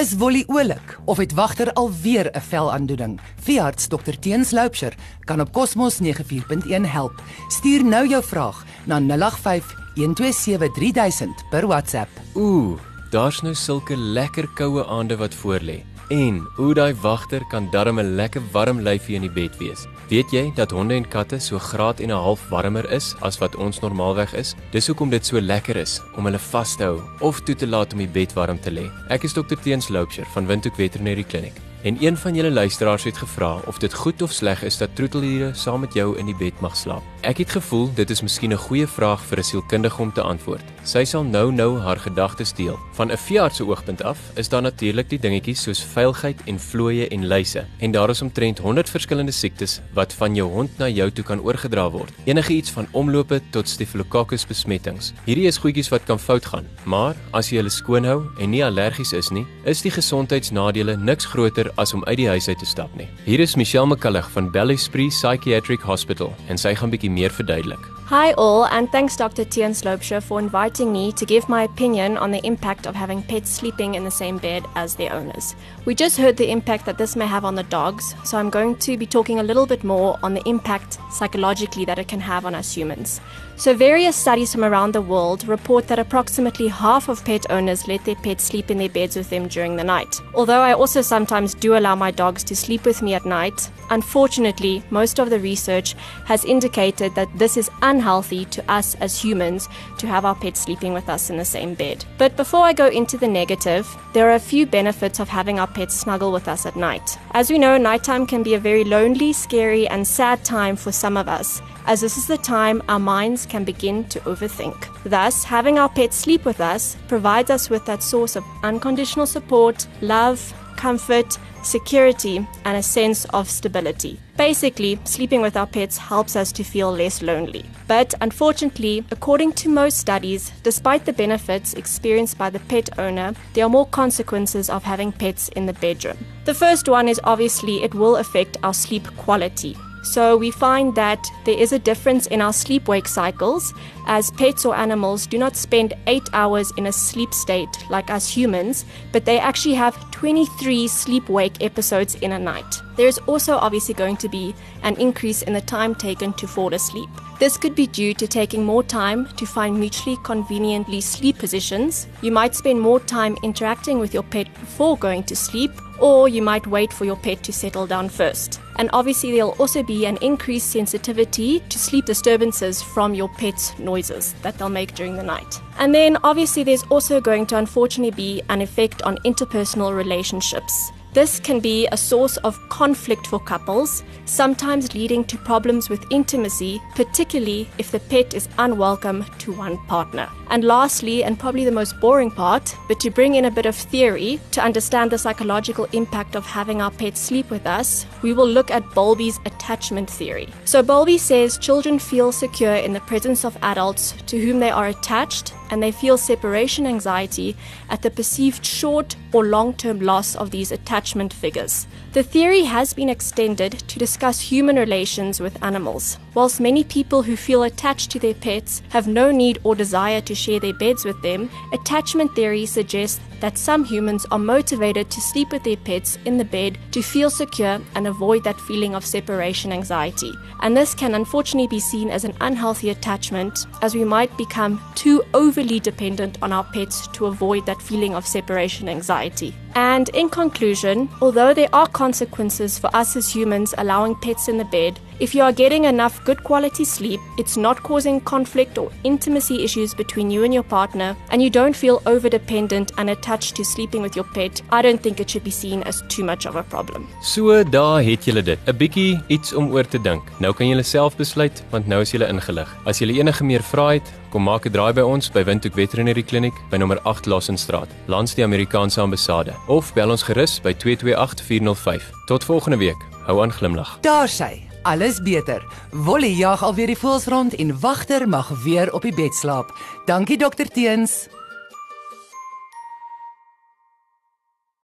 Is Wolly oulik of het wagter alweer 'n velaandoening? Veearts Dr Teens Loupsher kan op Cosmos 94.1 help. Stuur nou jou vraag na 085 127 3000 per WhatsApp. Ooh, daar's nou sulke lekker koue aande wat voorlê. En hoe daai wagter kan darm 'n lekker warm lyfie in die bed wees. Weet jy dat honde en katte so graad en 'n half warmer is as wat ons normaalweg is? Dis hoekom dit so lekker is om hulle vas te hou of toe te laat om die bed warm te lê. Ek is Dr Teens Loupsher van Windhoek Veterinary Clinic. En een van julle luisteraars het gevra of dit goed of sleg is dat troeteldiere saam met jou in die bed mag slaap. Ek het gevoel dit is miskien 'n goeie vraag vir 'n sielkundige om te antwoord. Sy sal nou nou haar gedagtes deel. Van 'n veearts se oogpunt af is daar natuurlik die dingetjies soos vuilheid en vlooie en luise. En daar is omtrent 100 verskillende siektes wat van jou hond na jou toe kan oorgedra word. Enige iets van omlope tot Staphylococcus besmettings. Hierdie is goedjies wat kan fout gaan. Maar as jy hulle skoon hou en nie allergies is nie, is die gesondheidsnadele niks groter as om uit die huis uit te stap nie. Hier is Michelle McCullough van Bellyspree Psychiatric Hospital en sy gaan bietjie meer verduidelik. Hi, all, and thanks, Dr. Theuns Loubser, for inviting me to give my opinion on the impact of having pets sleeping in the same bed as their owners. We just heard the impact that this may have on the dogs, so I'm going to be talking a little bit more on the impact psychologically that it can have on us humans. So, various studies from around the world report that approximately half of pet owners let their pets sleep in their beds with them during the night. Although I also sometimes do allow my dogs to sleep with me at night, unfortunately, most of the research has indicated that this is unhealthy to us as humans to have our pets sleeping with us in the same bed. But before I go into the negative, there are a few benefits of having our pets snuggle with us at night. As we know, nighttime can be a very lonely, scary, and sad time for some of us as this is the time our minds can begin to overthink. Thus, having our pets sleep with us provides us with that source of unconditional support, love, comfort, security, and a sense of stability. Basically, sleeping with our pets helps us to feel less lonely. But unfortunately, according to most studies, despite the benefits experienced by the pet owner, there are more consequences of having pets in the bedroom. The first one is obviously it will affect our sleep quality. So we find that there is a difference in our sleep wake cycles, as pets or animals do not spend eight hours in a sleep state like us humans, but they actually have 23 sleep wake episodes in a night. There is also obviously going to be an increase in the time taken to fall asleep. This could be due to taking more time to find mutually conveniently sleep positions. You might spend more time interacting with your pet before going to sleep, or you might wait for your pet to settle down first. And obviously, there'll also be an increased sensitivity to sleep disturbances from your pet's noises that they'll make during the night. And then, obviously, there's also going to unfortunately be an effect on interpersonal relationships. This can be a source of conflict for couples, sometimes leading to problems with intimacy, particularly if the pet is unwelcome to one partner. And lastly, and probably the most boring part, but to bring in a bit of theory to understand the psychological impact of having our pets sleep with us, we will look at Bowlby's attachment theory. So, Bowlby says children feel secure in the presence of adults to whom they are attached and they feel separation anxiety at the perceived short or long term loss of these attachment figures. The theory has been extended to discuss human relations with animals. Whilst many people who feel attached to their pets have no need or desire to share their beds with them, attachment theory suggests that some humans are motivated to sleep with their pets in the bed to feel secure and avoid that feeling of separation anxiety. And this can unfortunately be seen as an unhealthy attachment, as we might become too overly dependent on our pets to avoid that feeling of separation anxiety. And in conclusion, although there are consequences for us as humans allowing pets in the bed, if you are getting enough good quality sleep, it's not causing conflict or intimacy issues between you and your partner, and you don't feel over dependent and attached to sleeping with your pet, I don't think it should be seen as too much of a problem. So daar het julle dit. 'n Bietjie iets om oor te dink. Nou kan julle self besluit want nou is julle ingelig. As julle enige meer vrae het, kom maak 'n draai by ons by Windhoek Veterinary Clinic by nommer 8 Lassenstraat, langs die Amerikaanse ambassade of bel ons gerus by 228405. Tot volgende week. Hou aan glimlag. Daar sy. Alles beter. Wolly jag alweer die voels rond en wagter mag weer op die bed slaap. Dankie dokter Teens.